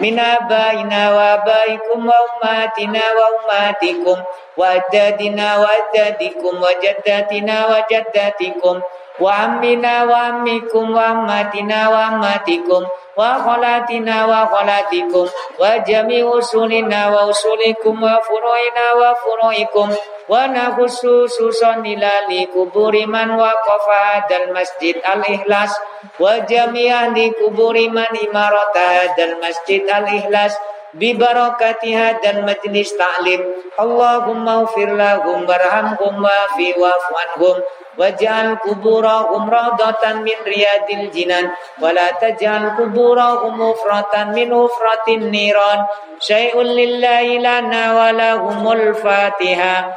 muslimin al muslimat wal mu'minin al mu'minat min abaina wa abaikum wa ummatina wa ummatikum وأجدادنا وأجدادكم وجداتنا وجداتكم وعمنا وعمكم وعماتنا وعماتكم وخالاتنا وخالاتكم وجميع أصولنا وأصولكم وفروعنا وفروعكم ونخص خصوصا إلى لقبور من وقف هذا المسجد الإخلاص وجميع لقبور من إمارة هذا المسجد الإخلاص ببركة هذا المجلس تعليم اللهم اغفر لهم وارحمهم وافي واعف عنهم واجعل قبورهم روضة من رياض الجنان ولا تجعل قبورهم مفرة من مفرة النيران شيء لله لنا ولهم الفاتحة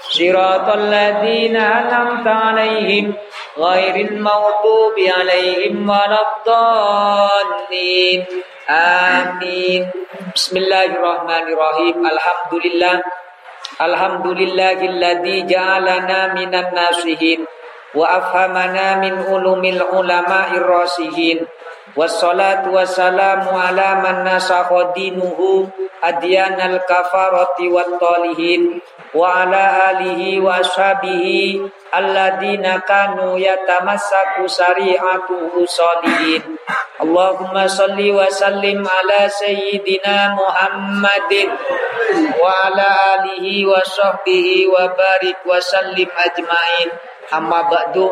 صراط الذين أنعمت عليهم غير المغضوب عليهم ولا الضالين. آمين. بسم الله الرحمن الرحيم. الحمد لله الحمد لله الذي جعلنا من الناصحين وأفهمنا من علوم العلماء الراسخين wassalatu wassalamu ala man nasakha dinuhu adyanal kafarati wat talihin wa ala alihi wa ashabihi alladzina kanu yatamassaku syari'atuhu salihin. Allahumma salli wa sallim ala sayyidina Muhammadin wa ala alihi wa sahbihi wa barik wa sallim ajmain amma ba'du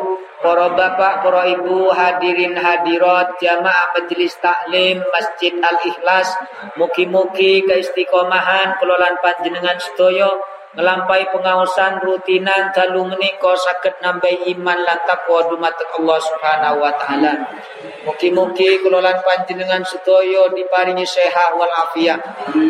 para bapak para ibu hadirin hadirat jamaah majelis taklim Masjid Al Ikhlas mugi-mugi keistiqomahan kelolaan panjenengan sedaya ngelampai pengawasan rutinan dalu menika saged nambahi iman lan takwa dumateng Allah Subhanahu wa taala. Mugi-mugi kula panjenengan sedaya diparingi sehat wal afiat,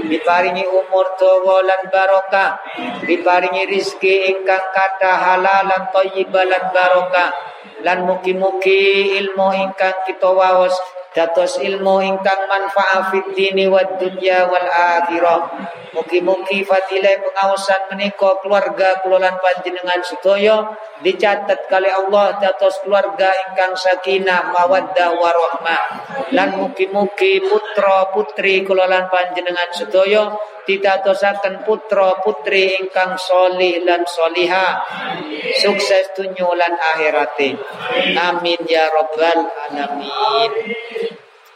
diparingi umur dawa lan barokah, diparingi rizki ingkang kathah halal lan thayyibah lan barokah. Lan mugi-mugi ilmu ingkang kita waos dados ilmu ingkang manfaat fid dini wad dunya wal akhirah. Mugi-mugi fadilah pengawasan menika keluarga kelolaan panjenengan sedaya dicatat kali Allah dados keluarga ingkang sakinah mawaddah warahmah. Lan mugi-mugi putra putri kelolaan panjenengan sedaya ditatosaken putra putri ingkang solih lan soliha. Sukses dunya lan akhirate. Amin ya rabbal alamin.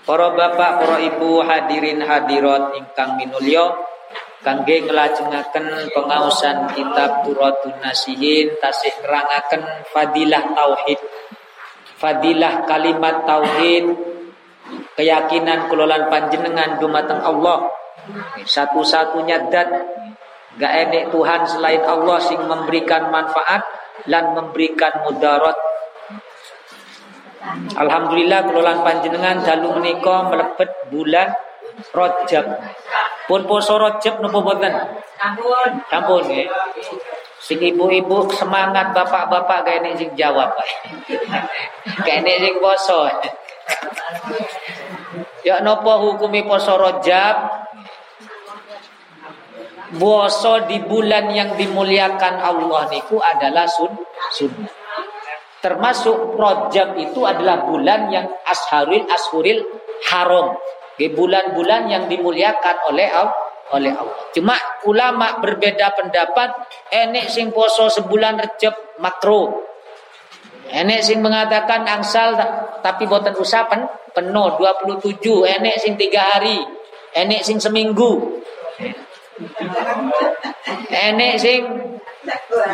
Para bapak para ibu hadirin hadirat ingkang minulya kangge nglajengaken pengaosan kitab Duratun Nasihin tasih nerangaken fadilah tauhid. Fadilah kalimat tauhid keyakinan kelolaan panjenengan dumateng Allah satu-satunya dat gak enek Tuhan selain Allah sing memberikan manfaat dan memberikan mudarat. Alhamdulillah kelolaan panjenengan dalu menika melebet bulan Rajab. Pun poso Rajab napa boten? Ampun. Ampun nggih. Sing ibu-ibu semangat bapak-bapak gak enek sing jawab. gak enek sing poso. ya napa hukumi poso Rajab? Puasa di bulan yang dimuliakan Allah niku adalah sun sunnah. Termasuk Rajab itu adalah bulan yang asharil ashuril haram. Bulan-bulan yang dimuliakan oleh Allah oleh Allah. Cuma ulama berbeda pendapat, enek sing poso sebulan Rajab makro. Enek sing mengatakan angsal tapi boten usapan penuh 27, enek sing tiga hari, enek sing seminggu. Enek sing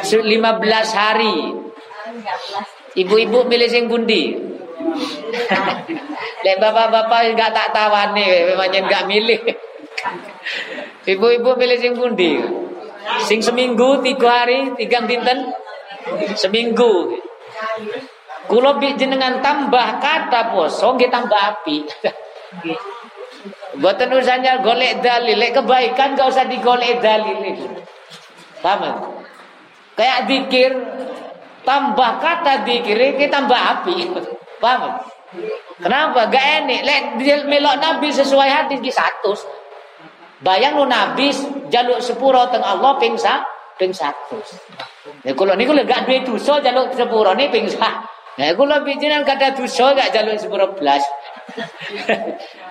15 hari. Ibu-ibu milih sing bundi. Lek bapak-bapak enggak tak tawani memangnya enggak milih. Ibu-ibu milih sing pundi? Sing seminggu, tiga hari, tiga dinten, seminggu. Kulo jenengan tambah kata poso, kita tambah api. Buatan usahanya golek dalil, lek kebaikan gak usah digolek dalil itu. Paham? Kayak dikir, tambah kata dikir, kita tambah api. Paham? Kenapa? Gak enak. Lek melok Nabi sesuai hadis di satu. Bayang lu Nabi jaluk sepuro teng Allah pingsa ping satu. Ya kalau ni kalau gak duit dosa jaluk sepuro ni pingsa. Ya kalau bijinan kata dosa gak jaluk sepuro belas.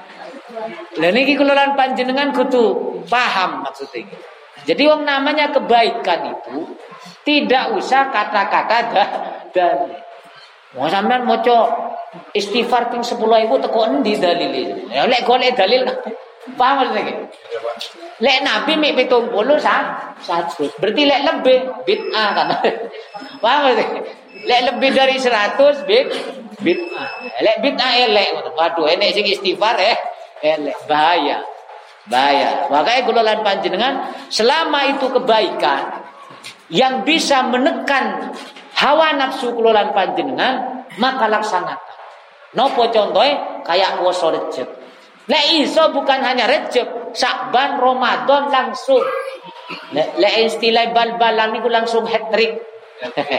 Lah niki kula lan panjenengan kudu paham maksudnya. Jadi wong namanya kebaikan itu tidak usah kata-kata dah dan mau sampean maca istighfar ping 10.000 teko endi dalile? Ya lek golek dalil paham maksudnya? Lek Nabi mik 70 sah satu. Berarti lek lebih bid'ah kan. paham maksudnya? Lek lebih dari 100 bid bid'ah. Lek bid'ah elek. Waduh enek sing istighfar eh elek bahaya bahaya makanya gulolan panjenengan selama itu kebaikan yang bisa menekan hawa nafsu kulolan panjenengan maka laksanakan nopo contohnya kayak puasa recep Lek iso bukan hanya recep, Sakban, Ramadan langsung. Lek istilah bal-balan niku langsung hat trick.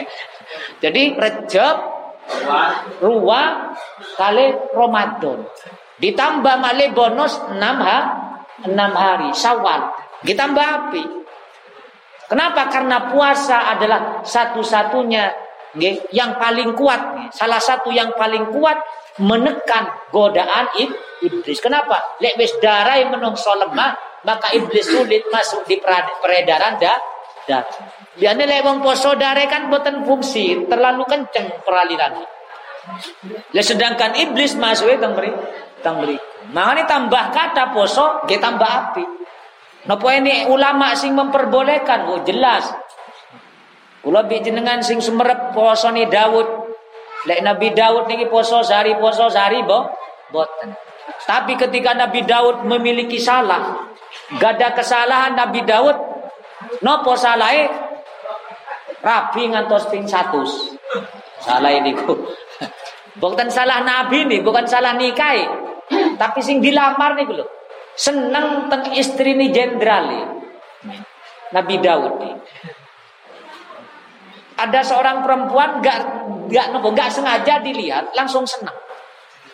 Jadi recep, ruwa, kali Ramadan. Ditambah malih bonus 6 ha, 6 hari Syawal. Ditambah api. Kenapa? Karena puasa adalah satu-satunya yang paling kuat, salah satu yang paling kuat menekan godaan iblis. Kenapa? Lek darah yang menungso lemah, maka iblis sulit masuk di peredaran dah. dah. Biasanya lek wong poso darah kan boten fungsi, terlalu kenceng peraliran. Lah sedangkan iblis masuk itu tang mriku. Makanya tambah kata poso, dia tambah api. Napa ini ulama sing memperbolehkan? Oh jelas. Kula jenengan sing poso ni Daud. Lek Nabi Daud niki poso sehari poso sehari bo boten. Tapi ketika Nabi Daud memiliki salah, gak ada kesalahan Nabi Daud, nopo salahnya rapi ngantos ping satu. Salah ini ku. Bukan salah Nabi nih, bukan salah Tapi sing dilamar nih lho. Seneng teng istri nih jenderal Nabi Daud nih. Ada seorang perempuan gak gak nopo gak sengaja dilihat langsung senang.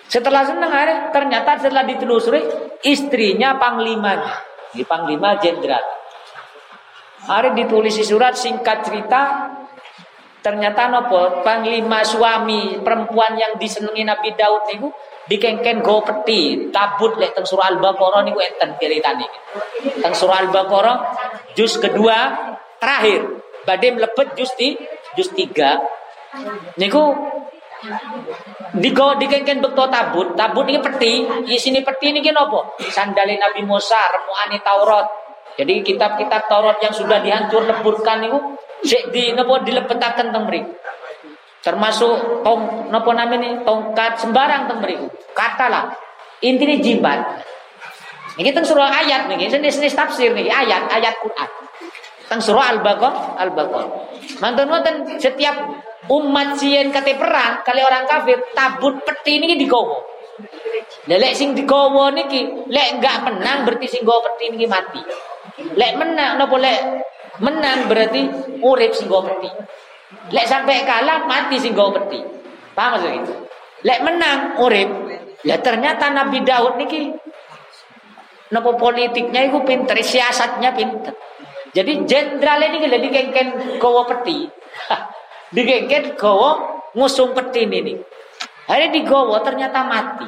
Setelah senang hari ternyata setelah ditelusuri istrinya panglimanya, di panglima jenderal. Hari ditulis surat singkat cerita ternyata nopo panglima suami perempuan yang disenangi Nabi Daud niku dikengken go peti tabut lek teng surah Al-Baqarah niku enten ceritane. Teng surah Al-Baqarah juz kedua terakhir badhe mlebet juz di juz 3 niku Digo dikengken bekto tabut, tabut ini peti, isini peti ini nopo? Sandali Nabi Musa, remuani Taurat. Jadi kitab-kitab Taurat yang sudah dihancur leburkan itu sik di nopo dilepetaken teng mriku termasuk tong nopo namanya tongkat sembarang teng mriku. Katalah intinya jibat ini teng surah ayat nih jenis-jenis tafsir nih ayat ayat Quran. Teng surah al-baqarah al-baqarah. Mantan mantan setiap umat sien kate perang kali orang kafir tabut peti ini digowo lek sing digowo niki lek enggak menang berarti sing gowo peti niki mati. Lek menang nopo lek menang berarti urip sing peti Lek sampai kalah mati sing go peti. Paham maksudnya itu? Lek menang urip, ya ternyata Nabi Daud niki nopo politiknya itu pinter, siasatnya pinter. Jadi jenderal ini kalau dikengken gowo peti, dikengken gowo ngusung peti ini. Hari di gowo ternyata mati.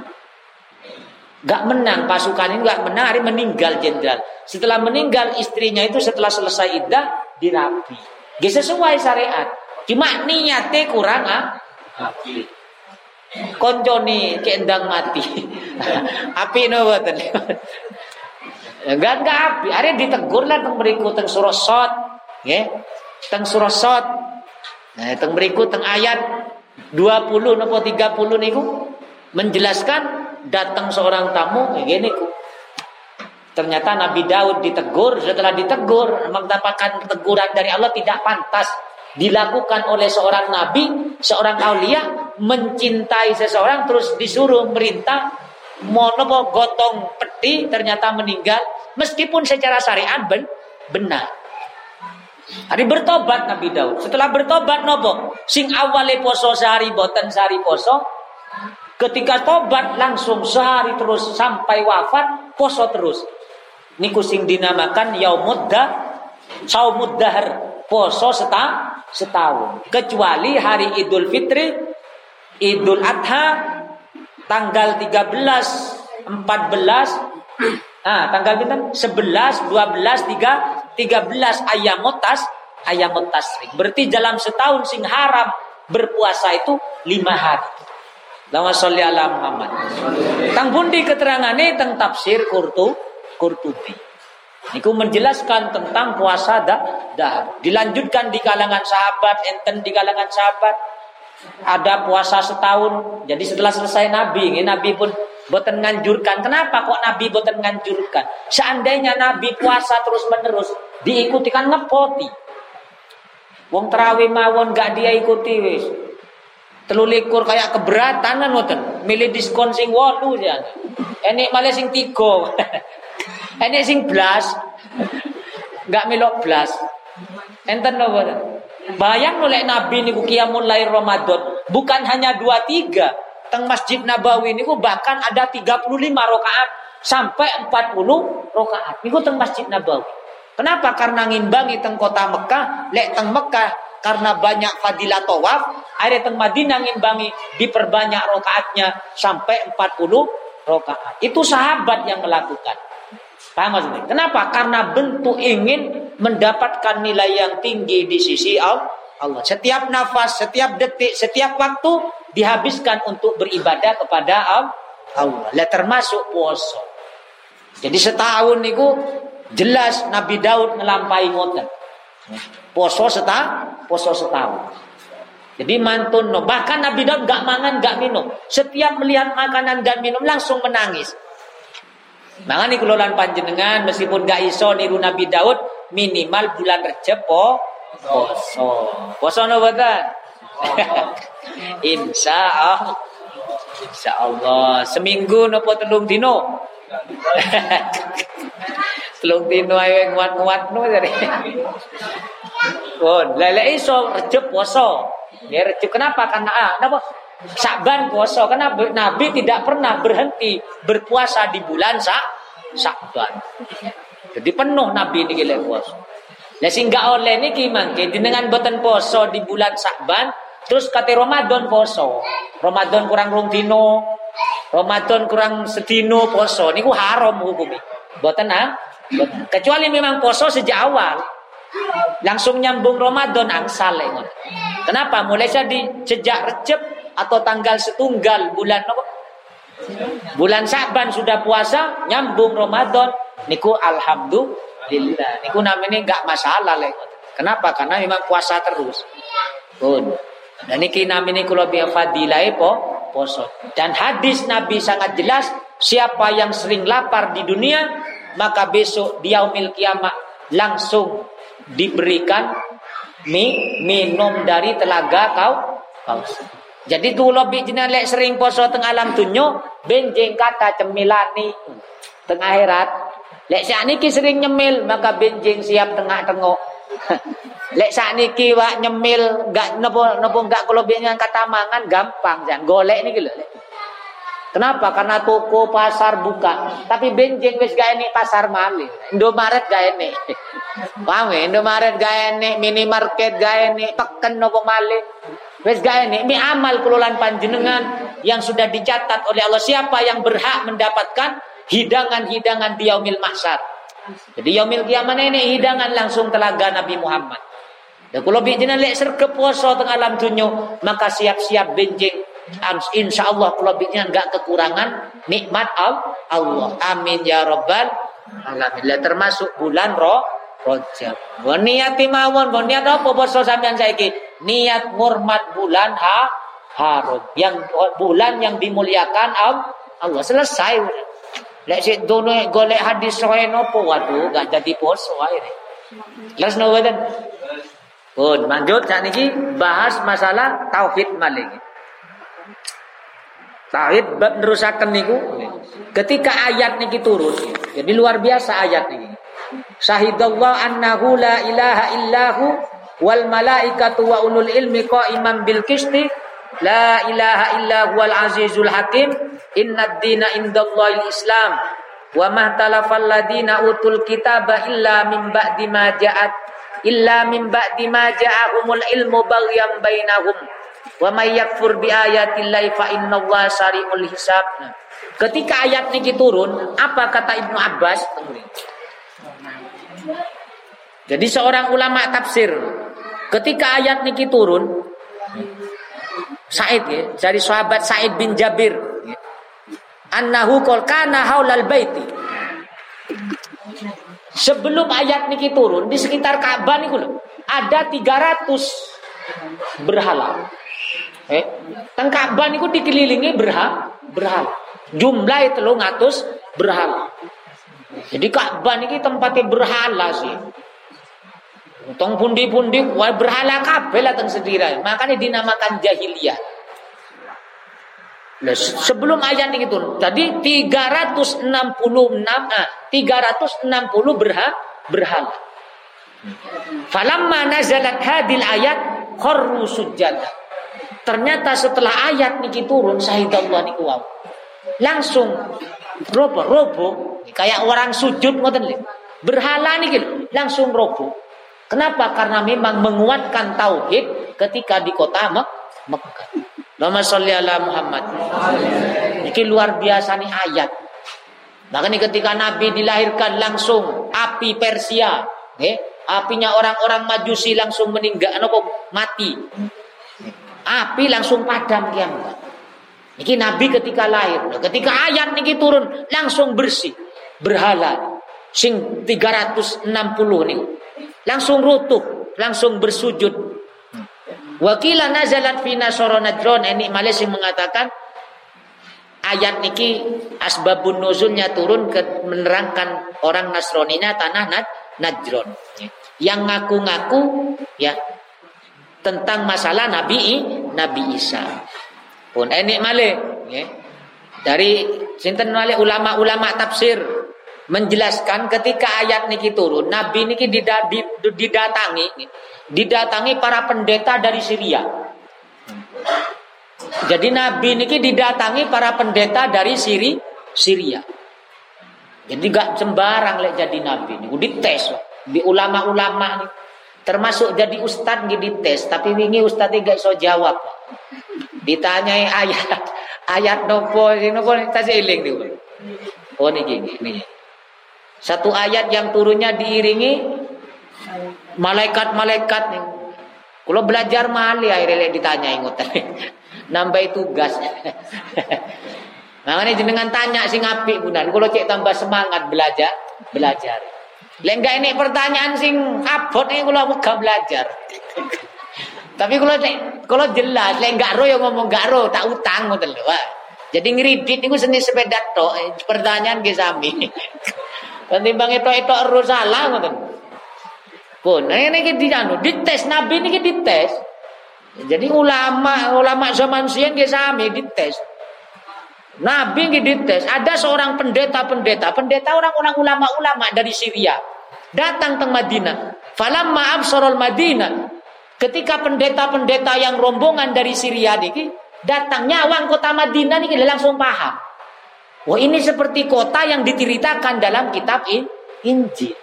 Gak menang pasukan ini gak menang hari meninggal jenderal. Setelah meninggal istrinya itu setelah selesai iddah dirapi. Gak sesuai syariat. Cuma niatnya kurang ah. Konconi kendang mati. api no boten. Enggak enggak api. Hari ditegur lah teng berikut teng surah Sot. Nggih. Teng surah Sot. Nah, teng berikut teng ayat 20 nopo 30 niku menjelaskan datang seorang tamu ngene ku. Ternyata Nabi Daud ditegur, setelah ditegur mendapatkan teguran dari Allah tidak pantas dilakukan oleh seorang nabi, seorang aulia mencintai seseorang terus disuruh merintah monopo gotong peti ternyata meninggal. Meskipun secara syariat ben, benar. Hari bertobat Nabi Daud. Setelah bertobat nopo? Sing awale poso sehari boten sehari poso. Ketika tobat langsung sehari terus sampai wafat poso terus. Niku sing dinamakan yaumuddah saumud dahar poso seta, setahun. Kecuali hari Idul Fitri Idul Adha tanggal 13 14 ah tanggal pinten? 11 12 3 13 ayamotas ayamotas berarti dalam setahun sing haram berpuasa itu lima hari. Lama sholli ala Muhammad. Tang bundi keterangane teng tafsir Qurtu Qurtubi. Niku menjelaskan tentang puasa dah, dah. Dilanjutkan di kalangan sahabat, enten di kalangan sahabat ada puasa setahun. Jadi setelah selesai Nabi, ini Nabi pun boten nganjurkan. Kenapa kok Nabi boten nganjurkan? Seandainya Nabi puasa terus menerus, diikuti kan ngepoti. Wong terawih mawon gak dia ikuti wis. Telulikur kayak keberatan kan. Milih diskon sing wolu ya. Enek malah sing tiga. Ini sing blas. Enggak melok blas. Enten napa? Bayang oleh Nabi niku qiyamul lail Ramadan bukan hanya dua tiga. Teng Masjid Nabawi niku bahkan ada 35 rakaat sampai 40 rakaat. Niku teng Masjid Nabawi. Kenapa? Karena ngimbangi teng kota Mekah, lek teng Mekah karena banyak fadilah tawaf, ada teng Madinah ngimbangi diperbanyak rakaatnya sampai 40 rakaat. Itu sahabat yang melakukan. Paham maksudnya? Kenapa? Karena bentuk ingin mendapatkan nilai yang tinggi di sisi Allah. Setiap nafas, setiap detik, setiap waktu dihabiskan untuk beribadah kepada Allah. Lah termasuk puasa. Jadi setahun itu jelas Nabi Daud melampai ngoten. Poso setahun, poso setahun. Jadi mantun no. Bahkan Nabi Daud gak mangan, gak minum. Setiap melihat makanan dan minum langsung menangis. Makanya kelolaan panjenengan meskipun gak iso niru Nabi Daud minimal bulan Recep po poso. Poso no betul? Insya Allah. Insya Allah. Seminggu nopo telung dino. telung dino ayo nguat-nguat no jadi. Pun, lele iso Recep poso. Ya Recep kenapa? Karena ah, kenapa? Sakban puasa karena Nabi tidak pernah berhenti berpuasa di bulan Sak Sakban. Jadi penuh Nabi ini gila puasa. Lah sehingga oleh niki mangke dengan boten poso di bulan Sakban terus kata Ramadan poso. Ramadan kurang rong dino, Ramadan kurang sedino poso niku haram hukumnya. Boten ah? Kecuali memang poso sejak awal. Langsung nyambung Ramadan angsal Kenapa? Mulai jadi sejak Recep atau tanggal setunggal bulan apa? Bulan Sa'ban sudah puasa, nyambung Ramadan, niku alhamdulillah. Niku namanya enggak masalah lek. Kenapa? Karena memang puasa terus. Pun. Dan niki namanya kula bi fadilah po poso. Dan hadis Nabi sangat jelas, siapa yang sering lapar di dunia, maka besok di yaumil kiamat langsung diberikan mi, minum dari telaga kau kau. Jadi tu lebih jenis lek sering poso tengah alam tunyo, benjing kata cemilani tengah akhirat. Lek sak niki sering nyemil, maka benjing siap tengah tengok. lek sak niki wak nyemil, gak nopo nopo gak kalau benjing kata mangan gampang jan golek niki lho. Kenapa? Karena toko pasar buka, tapi benjing wis gak ini pasar malih. Indomaret gak ini. Paham ya? Indomaret gak ini, minimarket gak ini, teken nopo malih. Wes gak ini, amal kelolaan panjenengan yang sudah dicatat oleh Allah. Siapa yang berhak mendapatkan hidangan-hidangan di yaumil mahsyar. Jadi yaumil kiamat ini hidangan langsung telaga Nabi Muhammad. Dan kalau bijinan lek serke puasa tengah alam dunyo, maka siap-siap benjing. Insya Allah kalau bijinan gak kekurangan nikmat Allah. Amin ya robbal alamin. Termasuk bulan roh Rojab. Bon niat mawon, bon niat apa poso sampean saiki? Niat ngurmat bulan ha haram. Yang bulan yang dimuliakan Allah selesai. Lek sik dono golek hadis sahih nopo waduh gak jadi poso ae. Leres no badan. Pun lanjut saat ini bahas masalah tauhid maling. Tauhid nerusaken niku ketika ayat niki turun. Jadi luar biasa ayat niki. Syahidallah annahu la ilaha illahu wal malaikatu wa ulul ilmi qa'iman bil qisti. La ilaha illa huwal azizul hakim. Innad dina indallahil islam. Wa mahtalafal ladina utul kitaba illa min ba'di ma ja'at. Illa min ba'di ma ja'ahumul ilmu baghyan bainahum. Wa may yakfur bi ayatillahi fa innallaha sari'ul hisab. Ketika ayat ini turun apa kata Ibnu Abbas? Jadi seorang ulama tafsir ketika ayat ini turun Said ya, dari sahabat Said bin Jabir. Annahu qol kana haulal baiti. Sebelum ayat niki turun di sekitar Ka'bah niku lho, ada 300 berhala. Eh, teng Ka'bah niku dikelilingi berhala, berhala. Jumlah itu lo ngatus berhala. Jadi Ka'bah niki tempatnya berhala sih. Tong pundi-pundi berhala kabeh lah teng. Makanya dinamakan jahiliyah. Sebelum ayat ini turun, tadi 366 ah, 360 berha, berhala. Falamma nazalat hadil ayat kharru sujada. Ternyata setelah ayat niki turun sahidallah niku wow. Langsung robo robo kayak orang sujud ngoten Berhala niki langsung robo. Kenapa? Karena memang menguatkan tauhid ketika di kota Mek Mekah. Nama Muhammad. Ini luar biasa nih ayat. Makanya ketika Nabi dilahirkan langsung api Persia, eh, apinya orang-orang Majusi langsung meninggal, nopo mati. Api langsung padam kiamat. Ini Nabi ketika lahir, ketika ayat ini turun langsung bersih, berhala. Sing 360 nih langsung rutuh, langsung bersujud. Wakilah nazalat fi nasara najron ini Malaysia mengatakan ayat niki asbabun nuzulnya turun ke menerangkan orang Nasroninya tanah Nad Najron yang ngaku-ngaku ya tentang masalah Nabi Nabi Isa. Pun enik male ya. Dari sinten male ulama-ulama tafsir menjelaskan ketika ayat niki turun, Nabi niki didatangi, didatangi para pendeta dari Syria. Jadi Nabi niki didatangi para pendeta dari Siri, Syria. Jadi gak sembarang lek jadi Nabi niku dites di ulama-ulama nih. Termasuk jadi ustad nggih dites, tapi wingi ustad gak iso jawab. Ditanyai ayat, ayat nopo, nopo tas eling niku. Oh niki niki. Satu ayat yang turunnya diiringi malaikat-malaikat nih. Kalau belajar mali akhirnya ditanya ingutan. Nambah tugas. Makanya jenengan tanya sing apik bunan. Kalau cek tambah semangat belajar, belajar. Lengga ini pertanyaan sing abot nih kalau gak belajar. Tapi kalau kalau jelas, lengga ro yang ngomong gak ro tak utang ngoten lho. Jadi ngeridit niku seni sepeda tok, eh, pertanyaan sami. Ketimbang itu itu ero salah ngoten. Pun ini kita anu dites nabi ini dites. Jadi ulama ulama zaman siang dia sami dites. Nabi ini dites. Ada seorang pendeta-pendeta, pendeta orang-orang ulama-ulama dari Syria datang ke Madinah. Falamma absarul Madinah. Ketika pendeta-pendeta yang rombongan dari Syria ini datang nyawang kota Madinah ini langsung paham. Wah ini seperti kota yang diceritakan dalam kitab Injil.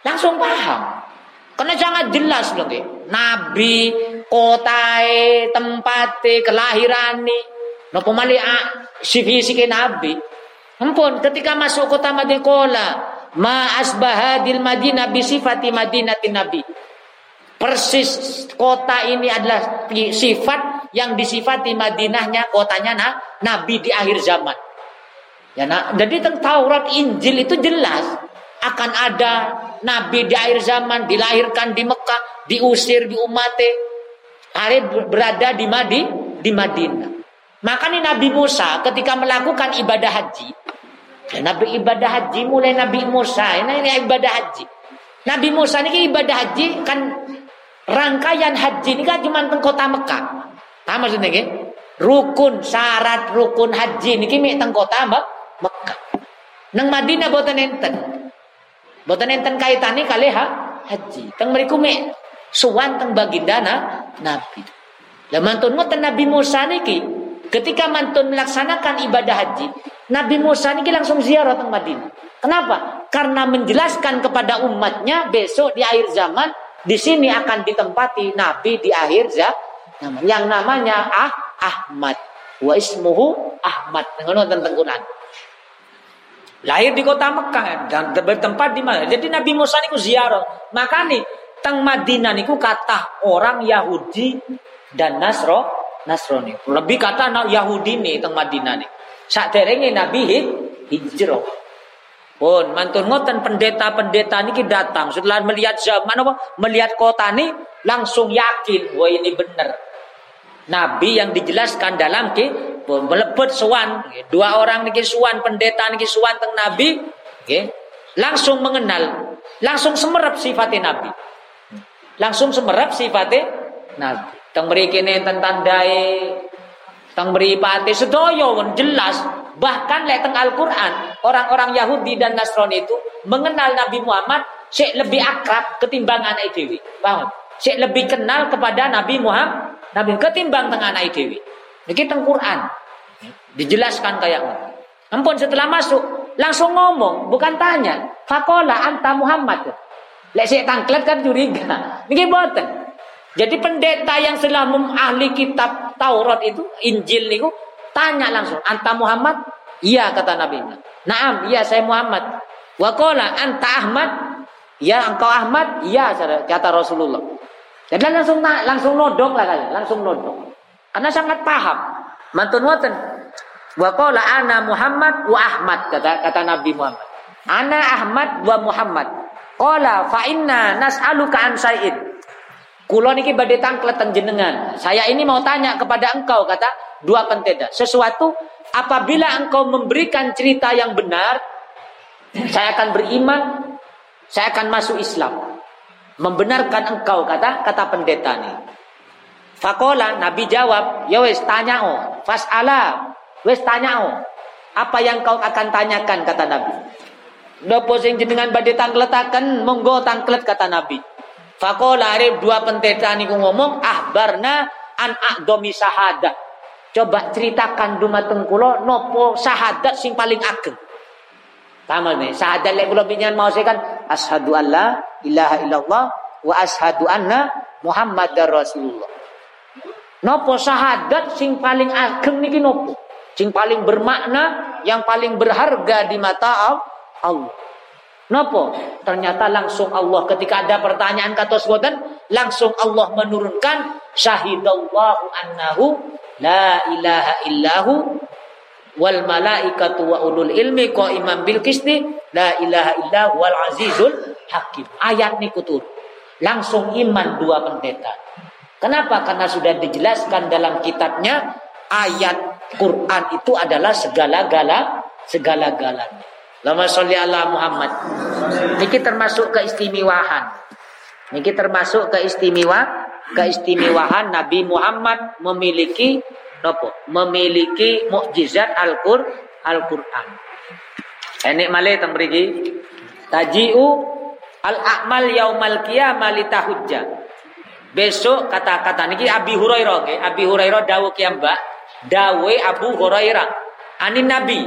Langsung paham. Karena sangat jelas loh Nabi, kota, tempat, kelahiran nih. Nopo mali si fisik Nabi. Ampun, ketika masuk kota Madinah ma asbahadil Madinah bisifati Madinati Nabi. Persis kota ini adalah sifat yang disifati Madinahnya kotanya nah, Nabi di akhir zaman. Ya, nah, jadi tentang Taurat Injil itu jelas akan ada nabi di akhir zaman dilahirkan di Mekah, diusir di umate, hari berada di Madi, di Madinah. Makanya Nabi Musa ketika melakukan ibadah haji, Nabi ibadah haji mulai Nabi Musa. Ini, ini ibadah haji. Nabi Musa ini ibadah haji kan rangkaian haji ini kan cuma teng kota Mekah. Nah maksudnya ini rukun syarat rukun haji ini kimi teng kota Mekah. Neng Madinah boten enten. Boten enten kaitane kali ha, haji. Teng mriku mek suwan teng baginda Nabi. Lah mantun ngoten Nabi Musa niki ketika mantun melaksanakan ibadah haji, Nabi Musa niki langsung ziarah teng Madinah. Kenapa? Karena menjelaskan kepada umatnya besok di akhir zaman di sini akan ditempati Nabi di akhir zaman yang namanya Ah Ahmad wa ismuhu Ahmad dengan tentang Quran. Lahir di kota Mekah dan bertempat di mana? Jadi Nabi Musa niku ziarah. Maka nih teng Madinah niku kata orang Yahudi dan Nasro Nasrani. Lebih kata Yahudi nih teng Madinah nih. Saat Nabi hijrah. Pun mantun ngoten pendeta-pendeta niki datang setelah melihat zaman apa? Melihat kota ini langsung yakin wah ini benar. Nabi yang dijelaskan dalam ki pun melebet suan dua orang niki suan pendeta niki suan teng Nabi langsung mengenal langsung semerap sifatnya Nabi langsung semerap sifatnya Nabi teng mriki tentang tandai teng mripate sedaya jelas Bahkan lihat teng Al-Quran, orang-orang Yahudi dan Nasrani itu mengenal Nabi Muhammad sik lebih akrab ketimbang anak dewi. Paham? Sik lebih kenal kepada Nabi Muhammad Nabi ketimbang tengah anak dewi. Niki teng Quran. Dijelaskan kayak Ampun setelah masuk langsung ngomong, bukan tanya. Fakola anta Muhammad. Lek sik tangklet kan curiga. Niki boten. Jadi pendeta yang setelah ahli kitab Taurat itu, Injil niku Tanya langsung, "Anta Muhammad?" Iya kata Nabi. "Naam, iya saya Muhammad." Wa qala, "Anta Ahmad?" "Ya, engkau Ahmad?" "Iya," kata Rasulullah. Jadi langsung langsung nodong lah kali, langsung nodong. Karena sangat paham. Mantun waten. Wa qala ana Muhammad wa Ahmad kata kata Nabi Muhammad. Ana Ahmad wa Muhammad. Qala fa inna nas'aluka an sa'id. Kulo niki badhe tangklet jenengan. Saya ini mau tanya kepada engkau kata dua penteda. Sesuatu apabila engkau memberikan cerita yang benar, saya akan beriman, saya akan masuk Islam. Membenarkan engkau kata kata pendeta nih. Fakola Nabi jawab, ya wes tanya oh, fasala, wes tanya oh, apa yang kau akan tanyakan kata Nabi. Dopo sing jenengan badhe tangkletaken monggo tangklet kata Nabi. Fakola ada dua pendeta niku ngomong ahbarna an aqdomi sahada. Coba ceritakan dumateng kula nopo syahadat sing paling ageng. Tamal nih, syahadat lek kula pinjen mau kan asyhadu alla ilaha illallah wa asyhadu anna Muhammadar Rasulullah. Nopo syahadat sing paling ageng niki nopo? Sing paling bermakna, yang paling berharga di mata Allah. Nopo? Ternyata langsung Allah ketika ada pertanyaan kata sebutan, langsung Allah menurunkan syahidallahu annahu La ilaha illahu wal malaikatu wa ulul ilmi imam bil qisti la ilaha illahu wal azizul hakim. Ayat ini kutur. Langsung iman dua pendeta. Kenapa? Karena sudah dijelaskan dalam kitabnya ayat Quran itu adalah segala-gala segala-galanya. Lama sholli ala Muhammad. Ini termasuk keistimewaan. Ini termasuk keistimewaan keistimewaan Nabi Muhammad memiliki nopo memiliki mukjizat Al-Qur Al-Qur'an. Enek male teng mriki tajiu al-a'mal yaumal qiyamah litahujja. Besok kata-kata niki Abi Hurairah Abi Hurairah dawuh kiambak, dawe Abu Hurairah anin Nabi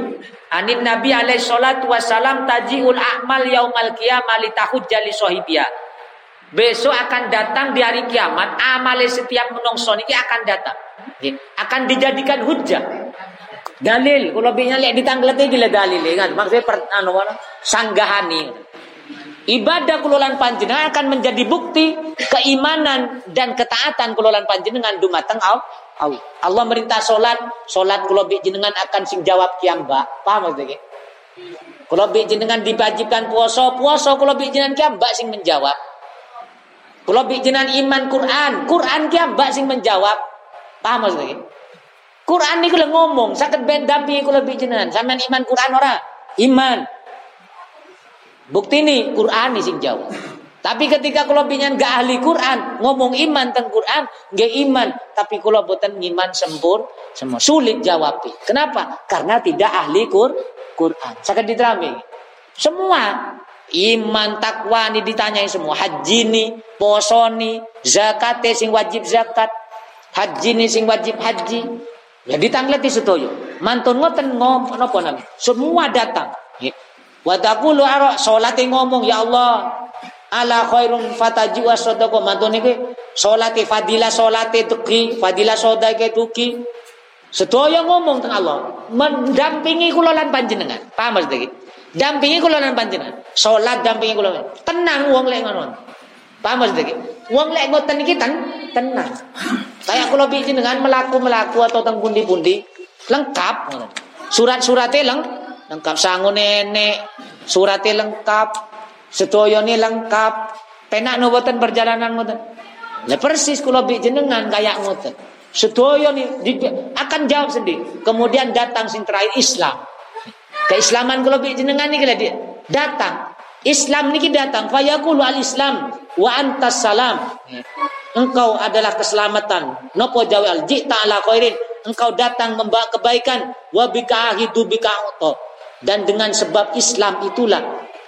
anin Nabi alaihi salatu wasalam tajiul a'mal yaumal qiyamah litahujja li sahibiyah Besok akan datang di hari kiamat, amale setiap menungso ini akan datang. Akan dijadikan hujah. Dalil, kalau binya lihat ditangglete gila dalil kan. Maksudnya per, anu sanggahani. Ibadah kulolan panjenengan akan menjadi bukti keimanan dan ketaatan kulolan panjenengan dumateng. Allah merintah solat, solat kulo jenengan akan sing jawab kiamba. Paham maksudnya? Kulo jenengan diwajibkan puasa, puasa kulo jenengan kiamba sing menjawab. Kalau bikinan iman Quran, Quran kia mbak sing menjawab. Paham maksudnya? Quran ini kalau ngomong, sakit beda pi kalau bikinan. Sampean iman Quran ora? Iman. Bukti ini Quran sing jawab. Tapi ketika kalau binyan gak ahli Quran, ngomong iman tentang Quran, gak iman. Tapi kalau buatan iman sempur, semua sulit jawab. Kenapa? Karena tidak ahli Qur Quran. Sakit diterami. Semua iman takwa ini ditanyai semua. Haji ini, poso ini, zakat sing wajib zakat, haji ini sing wajib haji. Ya ditangleti setoyo. Mantun ngoten ngom napa nami? Semua datang. Wa taqulu ara salate ngomong ya Allah ala khairun fataju asodako mantun iki salate fadilah salate tuki fadilah sodake tuki sedaya ngomong teng Allah mendampingi kula lan panjenengan. Paham Mas iki? Dampingi kula lan panjenengan. Salat dampingi kula. Tenang wong lek ngono. Paham Mas iki? Wong lek ngoten iki ten tenang. Kayak kula bikin dengan melaku-melaku atau teng pundi-pundi lengkap surat-suratnya leng lengkap. Sangu nenek suratnya lengkap Sedaya ni lengkap. Penak no boten perjalanan ngoten. Lah persis kula bi jenengan kayak ngoten. Sedaya ni akan jawab sendiri. Kemudian datang sing terakhir Islam. Keislaman kula bi jenengan ni kala dia datang. Islam niki datang fayaqulu al-Islam wa antas salam. Engkau adalah keselamatan. Nopo jawi al jita ala khairin. Engkau datang membawa kebaikan wa bika ahidu bika Dan dengan sebab Islam itulah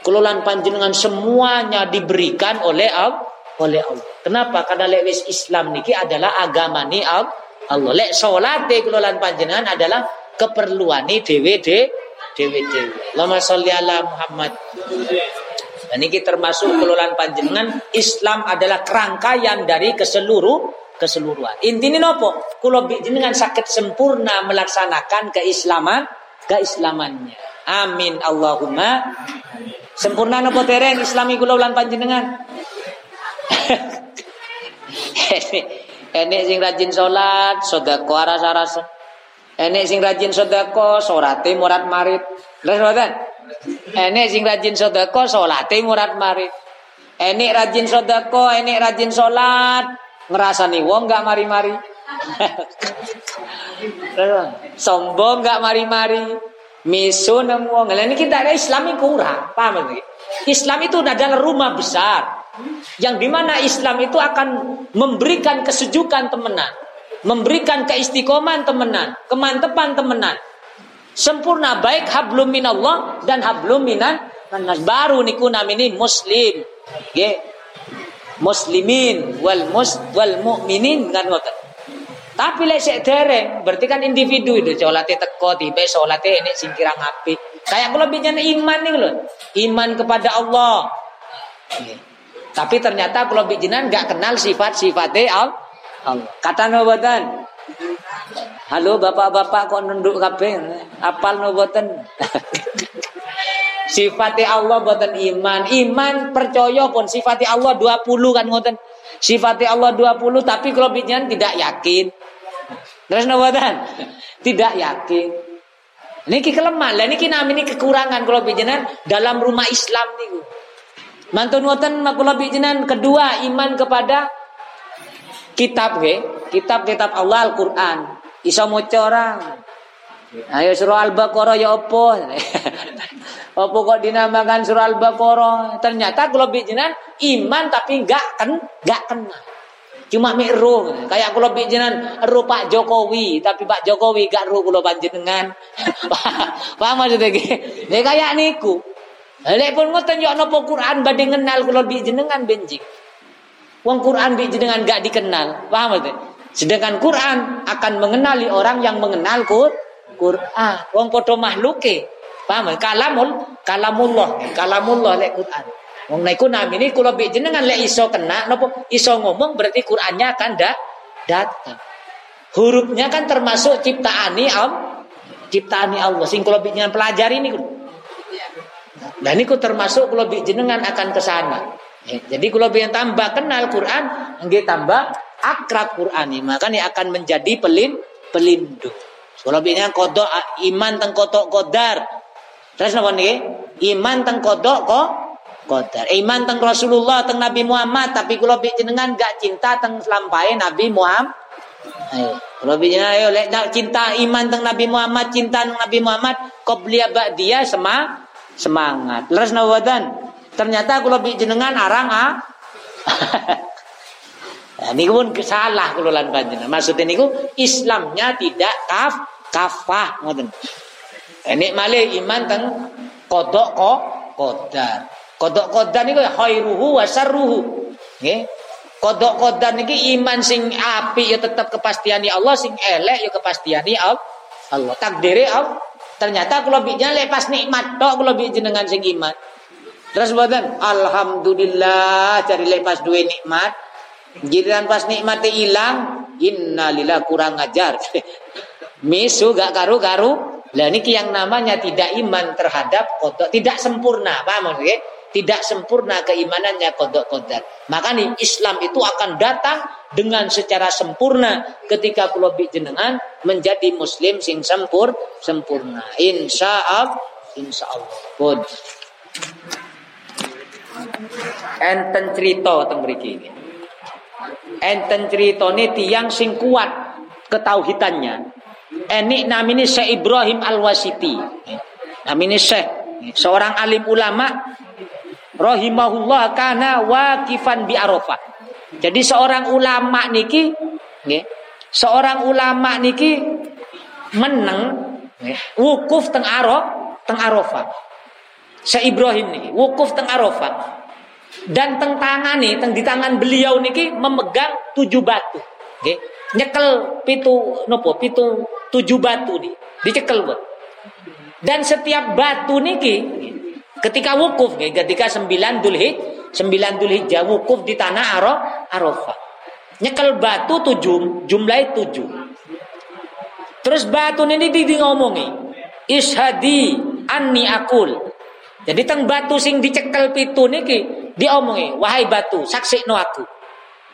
kelolaan panjenengan semuanya diberikan oleh Allah oleh Allah. Kenapa? Karena lewis Islam niki adalah agama ni Allah. Lek salat kelolaan panjenengan adalah keperluan ni dewe dewe. Lama Muhammad. Dan ini termasuk kelolaan panjenengan Islam adalah kerangkaian dari ke seluruh keseluruhan. Intinya nopo? Kulo jenengan sakit sempurna melaksanakan keislaman keislamannya. Amin Allahumma. Sempurna napa dereng islami kula lan panjenengan? Enek sing rajin salat, sedekah aras-arasen. Enek sing rajin sedekah, salate murat marit. Lha mboten? Enek sing rajin sedekah, salate murat marit. Enek rajin sedekah, enek rajin salat, ngrasani wong gak mari-mari. Sombong gak mari-mari. Miso nemu wong. Lah niki ada Islam kurang. Paham nggih? Islam itu adalah rumah besar yang di mana Islam itu akan memberikan kesejukan temenan, memberikan keistiqoman temenan, kemantepan temenan. Sempurna baik hablum minallah dan hablum minan baru niku namini muslim. Nggih. Muslimin wal mus wal mukminin kan ngoten. Tapi lek sik dereng, berarti kan individu itu salate teko tiba salate ini sing kirang apik. Kayak kalau bicara iman nih loh. Iman kepada Allah. Tapi ternyata kalau bijinan nggak kenal sifat-sifatnya Allah. Kata nubuatan. Halo bapak-bapak kok nunduk kabeh? Apal nubuatan. sifatnya Allah buatan iman. Iman percaya pun sifatnya Allah 20 kan ngoten. Sifatnya Allah 20 tapi kalau tidak yakin. Terus nawatan tidak yakin. Niki kelemahan, lah niki ini kekurangan kalau bijinan dalam rumah Islam niku. Mantun wonten makula bijinan kedua iman kepada kitab ke, kitab-kitab Allah Al-Qur'an. Iso maca orang. Ayo surah Al-Baqarah ya opo? opo kok dinamakan surah Al-Baqarah? Ternyata kalau bijinan iman tapi enggak kan enggak kenal. Cuma mik roh. Kayak kula jenengan roh Pak Jokowi, tapi Pak Jokowi gak roh kula panjenengan. Paham maksudnya iki? Ya kayak niku. Lek pun ngoten yo napa Quran badhe ngenal kula jenengan benjing. Wong Quran jenengan gak dikenal. Paham maksudnya? Sedangkan Quran akan mengenali orang yang mengenal Quran. Wong padha makhluke. Paham? Kalamul kalamullah, kalamullah lek Quran. Wong naiku namini kula bi jenengan lek iso kena napa iso ngomong berarti Qur'annya akan da datang. Hurufnya kan termasuk ciptaani Allah. Ciptaani Allah sing kula bi jenengan pelajari niku. Dan niku termasuk kula bi jenengan akan ke sana. Ya, jadi kula tambah kenal Quran nggih tambah akrab Quran ini makanya akan menjadi pelin pelindung. Kula bi kodok iman teng kodok kodar. Terus napa niki? Iman teng kodok kok qadar. Iman teng Rasulullah teng Nabi Muhammad tapi kula jenengan gak cinta teng lampai Nabi Muhammad. Ayo, lebihnya ayo lek cinta iman teng Nabi Muhammad, cinta teng Nabi Muhammad, qobliya dia semang semangat. Leres nawadan. Ternyata lebih jenengan arang ah. nah, ini pun salah kalau lan panjenengan. Maksudnya niku Islamnya tidak kaf kafah ngoten. Ini malah iman teng kodok kok kodar. Kodok kodar niku khairuhu wa syarruhu. Nggih. Kodok kodar niki iman sing api ya tetap kepastiani Allah, sing elek ya kepastiani Allah. Takdiri Allah. Ternyata kalau bijnya lepas nikmat tok kalau jenengan sing iman. Terus buatan alhamdulillah cari lepas dua nikmat. Giliran pas nikmatnya hilang, innalillah kurang ajar. Misu gak karu-karu. Lah ini yang namanya tidak iman terhadap kodok, tidak sempurna, paham maksudnya? Tidak sempurna keimanannya kodok kodar. Maka nih Islam itu akan datang dengan secara sempurna ketika pulau jenengan menjadi Muslim sing sempur sempurna. Insya Allah, insya Allah. Pun. Enten cerita tentang mriki ini. Enten ini tiang sing kuat ketauhidannya. Enik namini Syekh Ibrahim Al-Wasiti. Namini Syekh, seorang alim ulama rahimahullah kana wakifan bi Arafah. Jadi seorang ulama niki nggih, seorang ulama niki meneng nggih, wukuf teng Arafah, teng Arafah. Syekh Ibrahim niki wukuf teng Arafah. Dan teng tangan nih, teng di tangan beliau niki memegang tujuh batu. Nggih. Nyekel pitu nopo, pitu tujuh batu nih, dicekel buat. Dan setiap batu niki Ketika wukuf, ketika sembilan dulhij, sembilan dulhijjah wukuf di tanah Arafah. Nyekel batu tujuh, jumlah tujuh. Terus batu ini di, ngomongi, ishadi anni akul. Jadi teng batu sing dicekel pitu niki diomongi, wahai batu, saksi no aku.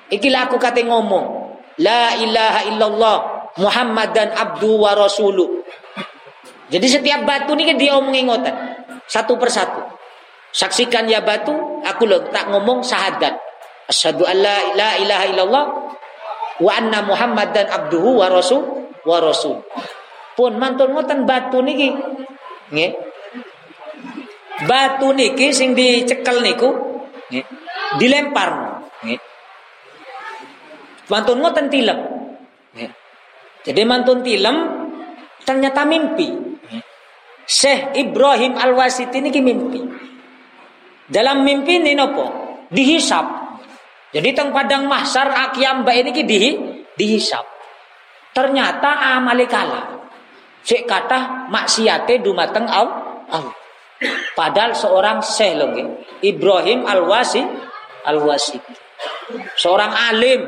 Ikilah aku kate ngomong, la ilaha illallah Muhammad dan abdu wa rasulu. Jadi setiap batu niki diomongi ngoten. Satu persatu. Saksikan ya batu, aku tak ngomong syahadat. Asyhadu an la ilaha illallah wa anna Muhammadan abduhu wa rasul wa rasul. Pun mantun ngoten batu niki. Nggih. Batu niki sing dicekel niku nggih, dilempar nggih. Mantun ngoten tilem. Nggih. Jadi mantun tilem ternyata mimpi. Syekh Ibrahim Al-Wasiti ini mimpi. Dalam mimpi ini nopo? Dihisap. Jadi teng padang mahsar mbak ini ki dihi, dihisap. Ternyata amale kala. Sik kata maksiate dumateng Allah. Padahal seorang syekh lho Ibrahim Al-Wasi Al-Wasiti. Seorang alim,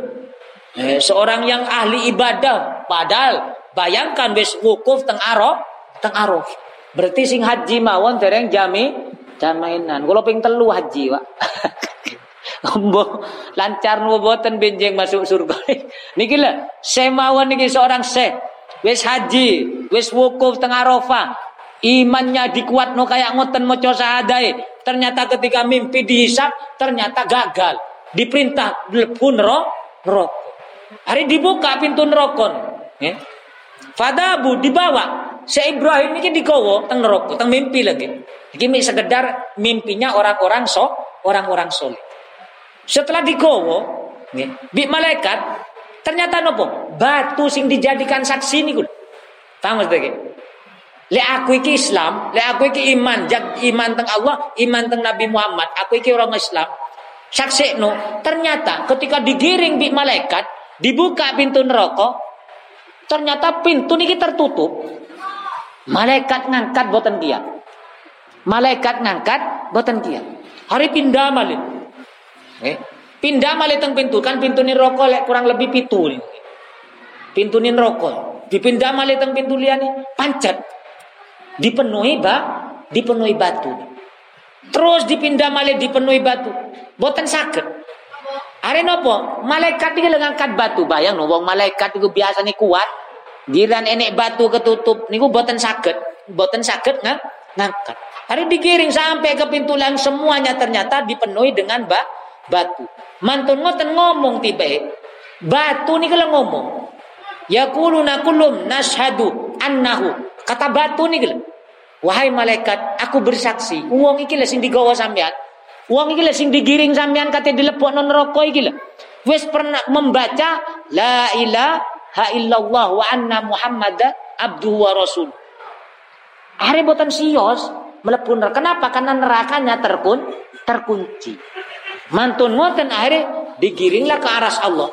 eh, seorang yang ahli ibadah. Padahal bayangkan wis wukuf teng Araf, teng Araf. Berarti sing haji mawon dereng jami jamainan. Kula ping telu haji, Pak. Mbok lancar nu boten benjing masuk surga. niki lho, semawon niki seorang syekh. Wis haji, wis wukuf tengah Arafah. Imannya dikuat no kayak ngoten maca sahadai. Ternyata ketika mimpi dihisap ternyata gagal. Diperintah roh rokok. Hari dibuka pintu neraka. Ya. Fadabu dibawa Syekh Ibrahim ini digowo teng neraka, teng mimpi lagi. Iki sekedar mimpinya orang-orang so, orang-orang soleh. Setelah digowo, nih, bi malaikat ternyata nopo? Batu sing dijadikan saksi niku. Paham maksudnya? Le aku iki Islam, le aku iki iman, jag iman teng Allah, iman teng Nabi Muhammad. Aku iki orang Islam. Saksi no, ternyata ketika digiring bi malaikat, dibuka pintu neraka, ternyata pintu niki tertutup. Malaikat ngangkat boten dia. Malaikat ngangkat boten dia. Hari pindah malih. Eh, pindah malih teng pintu kan pintu ni rokok lek kurang lebih pitu. Pintu ni rokok. Dipindah malih teng pintu liane pancet. Dipenuhi ba, dipenuhi batu. Terus dipindah malih dipenuhi batu. Boten sakit. Hari nopo? Malaikat iki ngangkat batu. Bayang no malaikat itu biasanya kuat. Giran enek batu ketutup niku boten sakit, boten sakit nggak ngangkat. Hari digiring sampai ke pintu lain semuanya ternyata dipenuhi dengan ba batu. Mantun ngoten ngomong tiba batu nih kalau ngomong. Yaquluna kullum nashhadu annahu. Kata batu nih gitu. Wahai malaikat, aku bersaksi, wong iki lho sing digawa sampean. Wong iki lho sing digiring sampean kate dilebokno neraka iki lho. Wis pernah membaca la ilaha illallah wa anna muhammad abduhu wa rasul. Are boten sios neraka. Kenapa? Karena nerakanya terkun terkunci. Mantun ngoten akhirnya digiringlah ke aras Allah.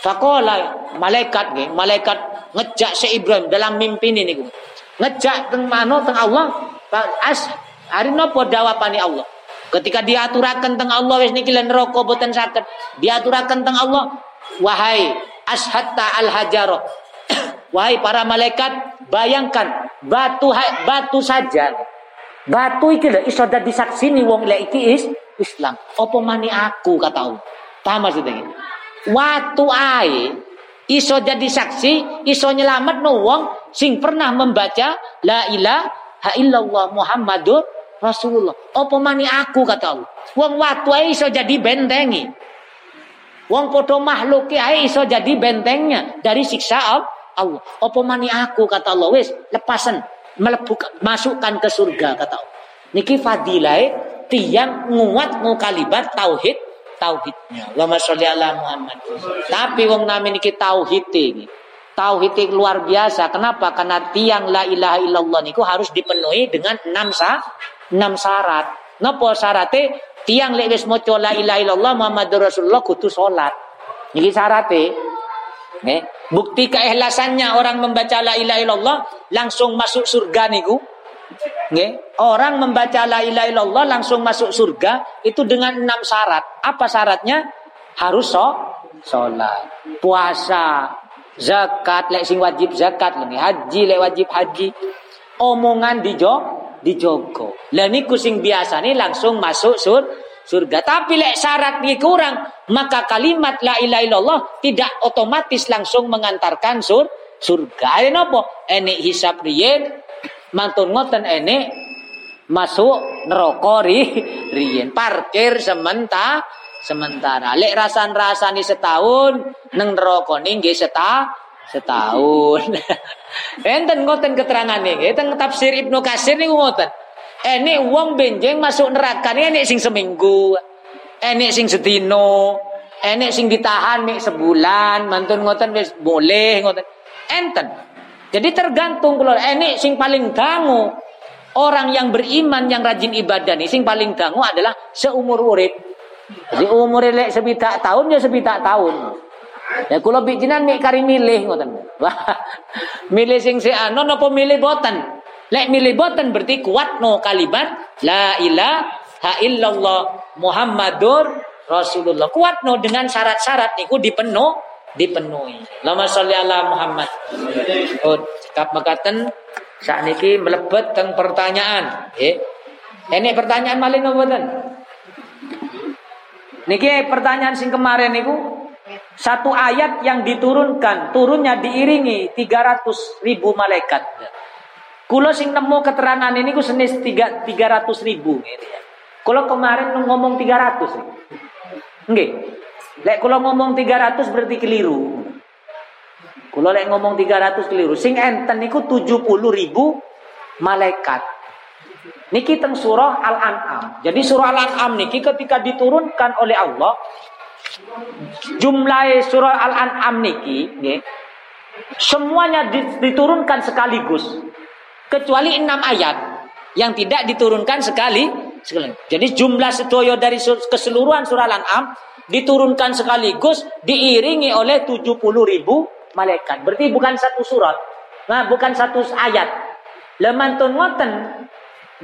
Fakola malaikat nggih, malaikat ngejak si Ibrahim dalam mimpi ini niku. Ngejak teng mano teng Allah. As hari nopo dawapani Allah. Ketika diaturakan teng Allah wis niki neraka boten saged. Diaturakan teng Allah, wahai ashatta al hajaro. wahai para malaikat, bayangkan batu batu saja. Batu iki lho iso dadi saksini wong lek iki is Islam. Apa mani aku kata Allah. Paham maksudnya? Watu ae iso jadi saksi, iso nyelamat no wong sing pernah membaca la ilaha illallah Muhammadur Rasulullah. Apa mani aku kata Allah. Wong watu ae iso jadi bentengi. Wong podo makhluk ae iso jadi bentengnya dari siksa Allah. Apa mani aku kata Allah wis lepasan melebu masukkan ke surga kata Allah. Niki fadilai tiang nguat ngukalibat tauhid tauhidnya. Allahumma sholli ala Muhammad. Tapi wong namin iki tauhid iki. Tauhid luar biasa. Kenapa? Karena tiang la ilaha illallah niku harus dipenuhi dengan enam sa enam syarat. Napa syaratnya? Tiang lek wis maca la ilaha illallah Muhammadur Rasulullah kudu salat. Niki syaratnya. Nggih. Bukti keikhlasannya orang membaca la ilaha illallah langsung masuk surga niku Nge? Orang membaca la ilaha illallah langsung masuk surga itu dengan enam syarat. Apa syaratnya? Harus so, sholat, puasa, zakat, lek sing wajib zakat, haji lek wajib haji. Omongan dijo, dijogo. Lah niku biasa nih langsung masuk sur, surga. Tapi lek syarat kurang, maka kalimat la ilaha illallah tidak otomatis langsung mengantarkan sur, surga. Ada nopo? Enik hisap riyen, mantun ngoten ene masuk neraka ri riyen parkir sementara sementara lek rasan-rasani setahun neng neraka nggih seta setahun. Enten ngoten keterangan nggih teng tafsir Ibnu Katsir niku ngoten. Ene wong benjeng masuk neraka ene sing seminggu ene sing sedino ene sing ditahan mek sebulan mantun ngoten wis boleh ngoten. Enten. Jadi tergantung kalau ini sing paling dangu orang yang beriman yang rajin ibadah nih sing paling dangu adalah seumur urip. Jadi umur lek sebitak tahun ya sebitak tahun. Ya kula bijinan nih kari milih ngoten. milih sing si anon apa milih boten? Lek milih boten berarti kuat no kalimat la ilaha illallah Muhammadur Rasulullah. Kuat no dengan syarat-syarat niku dipenuh dipenuhi. Lama sholli ala Muhammad. Oh, cekap mekaten saat niki melebet teng pertanyaan. Eh, ini pertanyaan malin mboten? Niki pertanyaan sing kemarin niku satu ayat yang diturunkan turunnya diiringi 300 ribu malaikat. Kulo sing nemu keterangan ini ku senis 3, 300 ribu. Kulo kemarin ngomong 300. Nggih. Lek kula ngomong 300 berarti keliru. Kula lek ngomong 300 keliru. Sing enten niku 70 ribu malaikat. Niki teng surah Al-An'am. Jadi surah Al-An'am niki ketika diturunkan oleh Allah jumlah surah Al-An'am niki semuanya diturunkan sekaligus kecuali enam ayat yang tidak diturunkan sekali sekali. Jadi jumlah sedoyo dari keseluruhan surah Al-An'am diturunkan sekaligus diiringi oleh 70 ribu malaikat. Berarti bukan satu surat. Nah, bukan satu ayat. Lemantun ngoten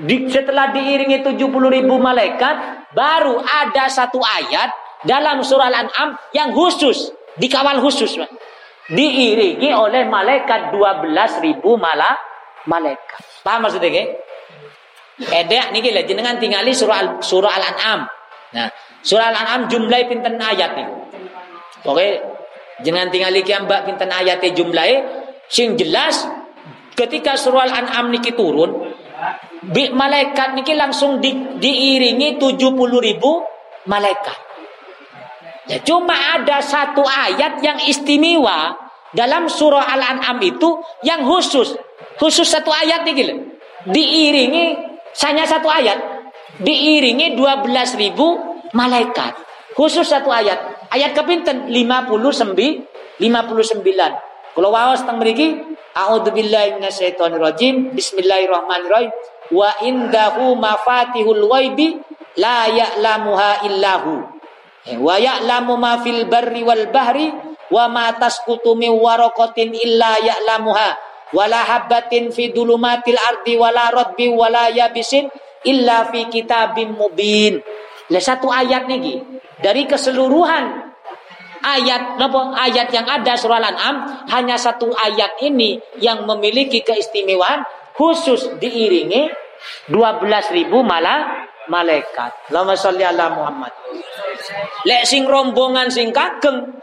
di, setelah diiringi 70 ribu malaikat baru ada satu ayat dalam surah Al-An'am yang khusus dikawal khusus diiringi oleh malaikat 12 ribu malah malaikat paham maksudnya Edek niki lha jenengan tingali surah surah Al-An'am. Nah, Surah Al-An'am jumlah pinten ayat nih. Oke, jangan tinggal lagi mbak pinten ayatnya jumlahnya. Sing jelas ketika surah Al-An'am niki turun, malaikat niki langsung di, diiringi 70 ribu malaikat. Ya cuma ada satu ayat yang istimewa dalam surah Al-An'am itu yang khusus, khusus satu ayat nih gitu. Diiringi hanya satu ayat, diiringi 12 ribu malaikat. Khusus satu ayat. Ayat kepinten 59 59. Kalau wawas teng mriki, a'udzubillahi minasyaitonirrajim. Bismillahirrahmanirrahim. Wa indahu mafatihul ghaibi la ya'lamuha illahu. Wa ya'lamu ma fil barri wal bahri wa ma tasqutu min waraqatin illa ya'lamuha. Wala habbatin fi dulumatil ardi wala radbi wala yabisin illa fi kitabim mubin. Lah satu ayat nih dari keseluruhan ayat apa ayat yang ada surah Al-An'am hanya satu ayat ini yang memiliki keistimewaan khusus diiringi 12.000 malah malaikat. Lama sholli ala Muhammad. Lek sing rombongan sing kageng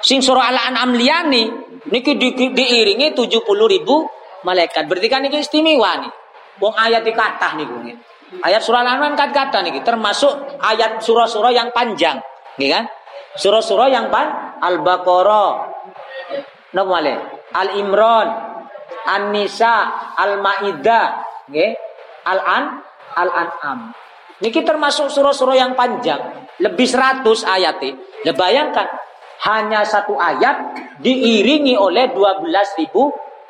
sing surah Al-An'am liyani niki di, diiringi 70.000 malaikat. Berarti kan ini istimewa nih. Wong ayat dikatah niku nggih. Ayat surah Al-An'am kan kata nih termasuk ayat surah-surah yang panjang, nih kan? Surah-surah yang pan Al-Baqarah, napa Al-Imran, An-Nisa, Al-Maidah, nggih. Al-An, Al-An'am. Niki termasuk surah-surah yang panjang, lebih 100 ayat. Ya bayangkan, hanya satu ayat diiringi oleh 12.000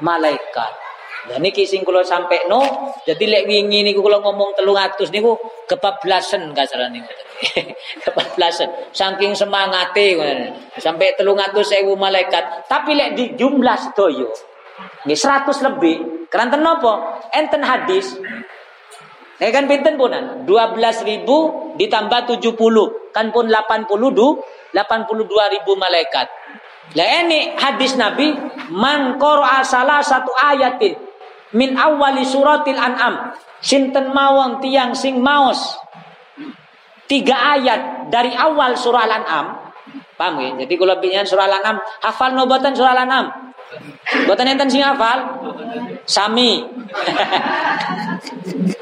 malaikat. Nah niki sing kula sampai no, jadi lek wingi niku kula ngomong telung atus niku kebablasan kasaran niku. kebablasan. Saking semangate sampai telung atus sewu malaikat. Tapi lek di jumlah sedoyo, nggih 100 lebih. Keranten napa? Enten hadis. Nek kan pinten punan? 12 ribu ditambah 70. Kan pun 80 du, 82 ribu malaikat. Lah ini hadis Nabi man qara'a salah satu ayatin min awali suratil an'am sinten mawon tiang sing maos tiga ayat dari awal surah al-an'am paham ya jadi kalau pinjan surah al-an'am hafal nobatan surah al-an'am Boten enten sing hafal? Sami.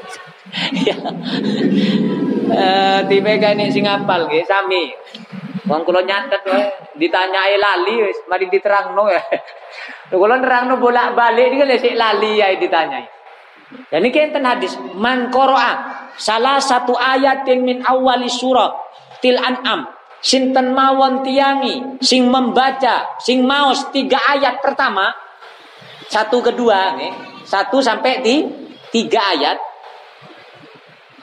ya. Eh tipe ini sing sami. Wong kula nyatet wae ditanyai lali wis mari diterangno ya. Kula nerangno bolak-balik iki sik lali ya ditanyai. Dan ini enten hadis man qara'a salah satu ayat min awali surah til an'am sinten mawon tiangi sing membaca sing maos tiga ayat pertama satu kedua nih satu sampai di tiga ayat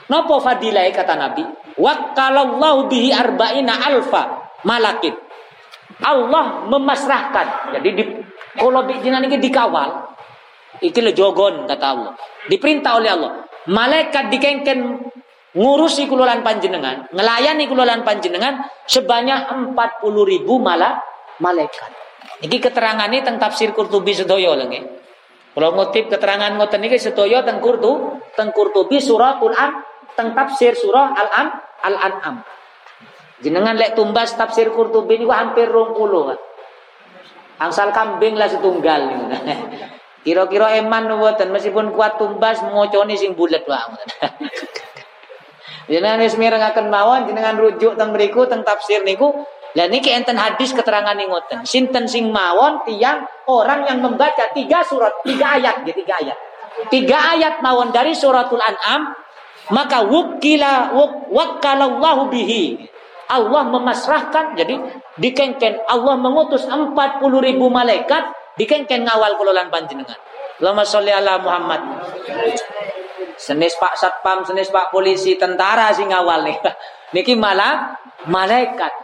Nopo fadilai kata Nabi? Wakalallahu bihi arba'ina alfa malakin Allah memasrahkan. Jadi di kalau jinan ini dikawal itu jogon kata Allah. Diperintah oleh Allah. Malaikat dikengken ngurusi kulolan panjenengan ngelayani kulolan panjenengan sebanyak 40 ribu malah malaikat. Ini keterangan ini tentang tafsir Qurtubi sedoyo lagi kalau ngutip keterangan ngoten ini sedoyo tentang Qurtubi surah Quran tentang tafsir surah Al-An Al-An'am jenengan lek tumbas tafsir Qurtubi ini hampir 20 kan Angsal kambing lah setunggal Kira-kira eman mboten meskipun kuat tumbas ngoconi sing bulat banget. Jenengan wis mirengaken mawon jenengan rujuk teng mriku teng tafsir niku. Lah niki enten hadis keterangan ngoten. Sinten sing mawon tiang orang yang membaca tiga surat, tiga ayat, ya, tiga ayat. Tiga ayat mawon dari suratul An'am maka wukila wakalallahu bihi. Allah memasrahkan jadi dikengken Allah mengutus 40 ribu malaikat dikengken ngawal kulolan panjenengan. Lama sholli ala Muhammad. Senis Pak Satpam, senis Pak Polisi, tentara sing ngawal nih. Niki malah malaikat.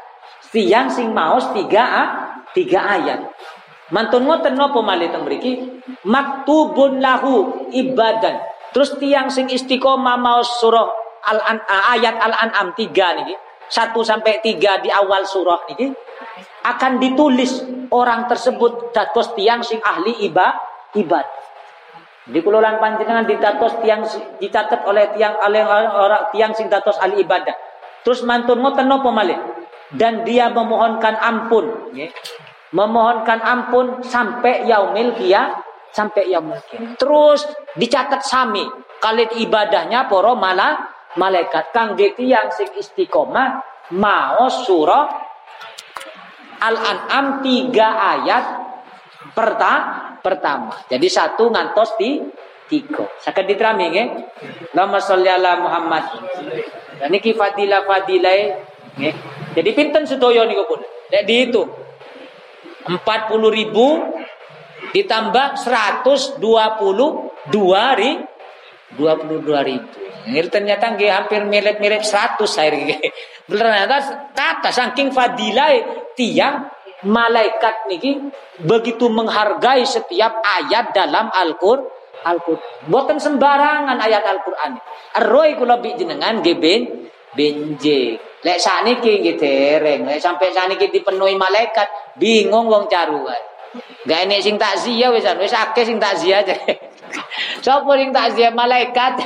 Siang sing maos tiga ah, tiga ayat. Mantun ngoten teng mriki? Maktubun lahu ibadan. Terus tiang sing istiqomah maos surah al -an, ayat Al-An'am tiga niki. Satu sampai tiga di awal surah niki akan ditulis orang tersebut dados tiang sing ahli iba, ibad. Di kulolan panjenengan ditatos tiang dicatat oleh tiang oleh orang tiang sing datos ahli ibadah. Terus mantun ngoten napa malih? Dan dia memohonkan ampun. Memohonkan ampun sampai yaumil kia sampai yaumil kia. Terus dicatat sami kali ibadahnya poro malah malaikat kangge tiang sing istiqomah mau surah Al-An'am tiga ayat perta pertama. Jadi satu ngantos di tiga. Sakit diterami nggih. Allahumma sholli Muhammad. Dan niki fadilah fadilah nggih. Jadi pinten sedaya niku pun. Nek dihitung 40 ribu ditambah 122 ri 22 ribu. Ini ternyata nggih hampir mirip-mirip 100 air nggih. Ternyata kata saking fadilah tiang malaikat niki begitu menghargai setiap ayat dalam Al-Qur'an. Al-Qur'an. Sembarangan ayat Al-Qur'an. Arroi kula bi jenengan geben benje. Lek saniki nggih dereng, lek sampai saniki dipenuhi malaikat, bingung wong caruan. Gak enek sing takziah wis wis akeh sing takziah. Sopo sing takziah malaikat?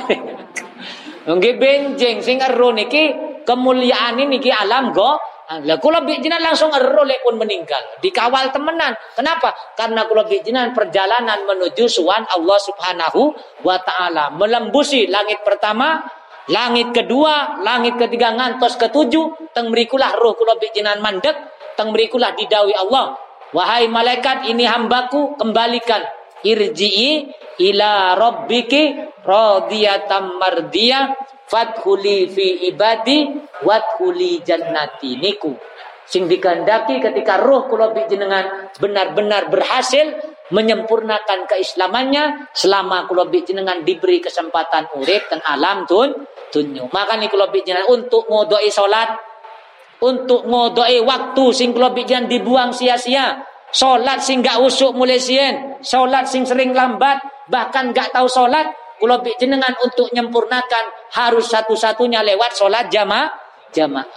Nggih benjing sing ero niki kemuliaan niki alam go lah kula bijinan langsung erolek pun meninggal. Dikawal temenan. Kenapa? Karena kula bijinan perjalanan menuju suan Allah Subhanahu wa taala, melembusi langit pertama, langit kedua, langit ketiga ngantos ketujuh, teng merikulah roh kula bijinan mandek, teng merikulah didawi Allah. Wahai malaikat, ini hambaku kembalikan irji'i ila rabbiki radiyatam mardiyah Fadhuli fi ibadi wadhuli jannati niku. Sing dikandaki ketika roh kula jenengan benar-benar berhasil menyempurnakan keislamannya selama kula jenengan diberi kesempatan urip dan alam tun tunyu. Maka nih kula jenengan untuk ngodoi salat untuk ngodoi waktu sing kula dibuang sia-sia. Salat sing gak usuk mulai sien, salat sing sering lambat, bahkan gak tahu salat, Kulo jenengan untuk nyempurnakan harus satu-satunya lewat sholat jamaah jamaah.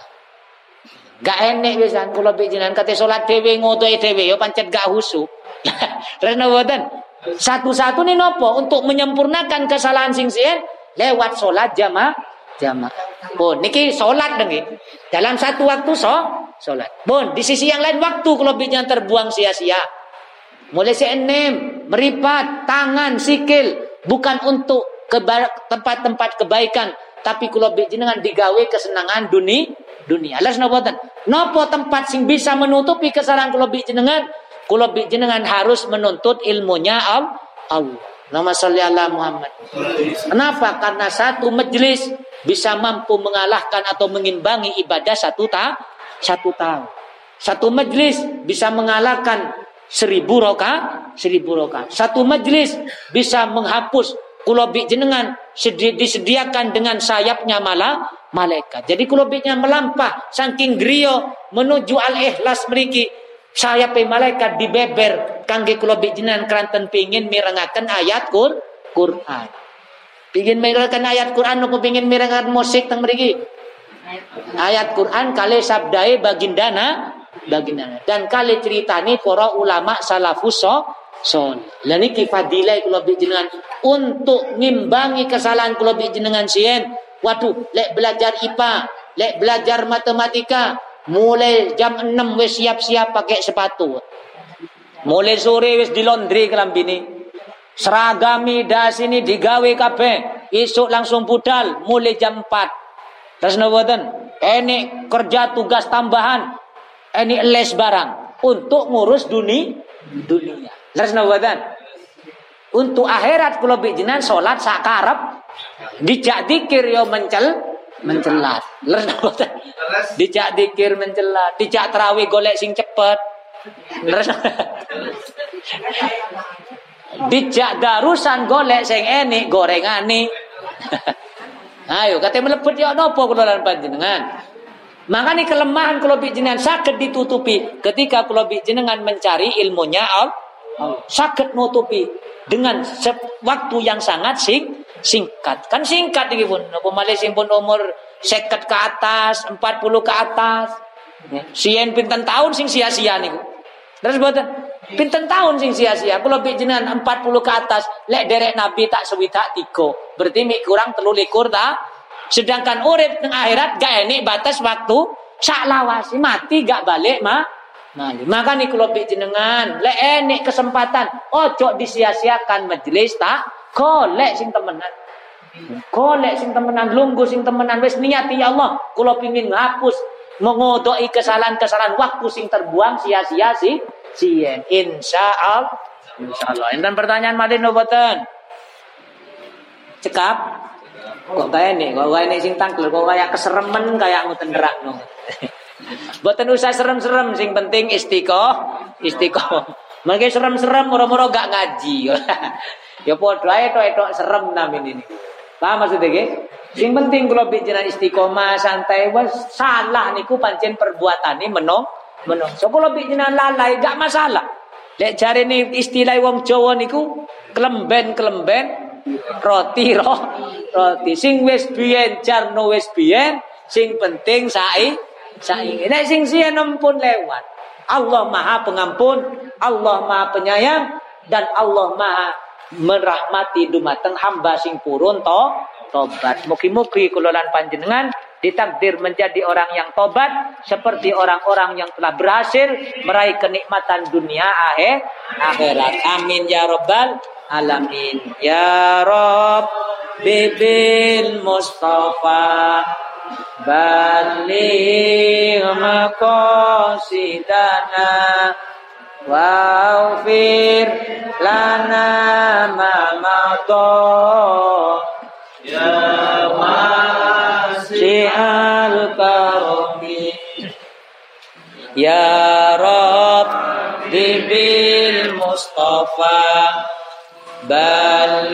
Gak enek bisa kulo jenengan kata sholat dewe ngodoy dewe yo pancet gak husu. Rena boten. Satu-satu nih nopo untuk menyempurnakan kesalahan sing sien lewat sholat jamaah jamaah. Bon, niki sholat dengi. Dalam satu waktu so sholat. Bon, di sisi yang lain waktu jenengan terbuang sia-sia. Mulai si enem, meripat, tangan, sikil, bukan untuk tempat-tempat kebaikan tapi kalau jenengan digawe kesenangan dunia dunia alas nopo nopo tempat sing bisa menutupi kesalahan kalau jenengan kalau jenengan harus menuntut ilmunya Allah nama Muhammad kenapa karena satu majelis bisa mampu mengalahkan atau mengimbangi ibadah satu ta satu tahun satu majelis bisa mengalahkan seribu roka, seribu roka. Satu majlis bisa menghapus kulobik jenengan disediakan dengan sayapnya malah malaikat. Jadi kulobiknya melampah saking grio menuju al ikhlas meriki sayap malaikat dibeber kangge kulobik jenengan keranten pingin mirengakan ayat Qur Quran. Pingin mirengakan ayat Quran nopo pingin mirengakan musik teng meriki. Ayat Quran kali sabdai bagindana baginda. Dan kali cerita ini para ulama salafus son. Lan iki fadilah kula jenengan untuk ngimbangi kesalahan kula jenengan sien. Waduh, lek belajar IPA, lek belajar matematika, mulai jam 6 wis siap-siap pakai sepatu. Mulai sore wis di laundry kelambini. Seragami das ini digawe kabeh. Isuk langsung budal mulai jam 4. Terus noboten, ini kerja tugas tambahan ini les barang untuk ngurus dunia dunia. Nawadan. Untuk akhirat kalau bijinan sholat sakarap dijak dikir yo mencel mencelat. Leres nawadan. Dijak dikir mencelat, dijak terawih golek sing cepet. Leres Dijak darusan golek sing enik gorengani. Ayo katanya melepet ya nopo kula panjenengan. Maka ini kelemahan kalau jenengan sakit ditutupi ketika kalau jenengan mencari ilmunya al sakit nutupi dengan waktu yang sangat sing singkat. Kan singkat iki pun. Napa Malaysia pun umur seket ke atas, 40 ke atas. Sien pinten tahun sing sia-sia niku. Terus buatan pinten tahun sing sia-sia. Kalau jenengan 40 ke atas, lek derek Nabi tak sewidak tiga. Berarti mik kurang telu likur tak Sedangkan urip teng akhirat gak enek batas waktu sak lawasi mati gak balik mah mali. Maka nih kalau jenengan le enek kesempatan ojo disia-siakan majelis tak golek sing temenan. Golek sing temenan, lunggu sing temenan wis niat ya Allah kula pingin ngapus mengodoi kesalahan-kesalahan waktu sing terbuang sia-sia sih sien insyaallah. Insyaallah. Enten pertanyaan malih boten cekap. Kok kayak nih kok kayak nih sing tangkel? Kok kayak keseremen kayak ngoten no. Boten usah serem-serem. Sing penting istiqoh. Istiqoh. Mungkin serem-serem moro-moro gak ngaji. Ya ae tok etok serem namin ini. Paham maksudnya ge sing penting kula bicara istiqomah santai wes salah niku pancen perbuatane menong menong so kula bicara lalai gak masalah. Lek jare ni istilah wong Jawa niku kelemben-kelemben roti roh roti. Sing wis biyen jarno wis biyen sing penting sai sai. Nek sing siyen pun lewat. Allah Maha Pengampun Allah Maha Penyayang dan Allah Maha merahmati. Dumateng hamba sing purun to tobat. Mugi-mugi panjenengan ditakdir menjadi orang yang tobat seperti orang-orang yang telah berhasil meraih kenikmatan dunia akhir akhirat. Amin ya rabbal alamin. Ya Rob bibil Mustafa baligh maqasidana waghfir lana ma ya wasi'al karami ya Rob bibil Mustafa بلغ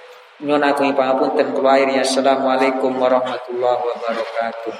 Nyun agung pangapunten kula akhirnya Assalamualaikum warahmatullahi wabarakatuh.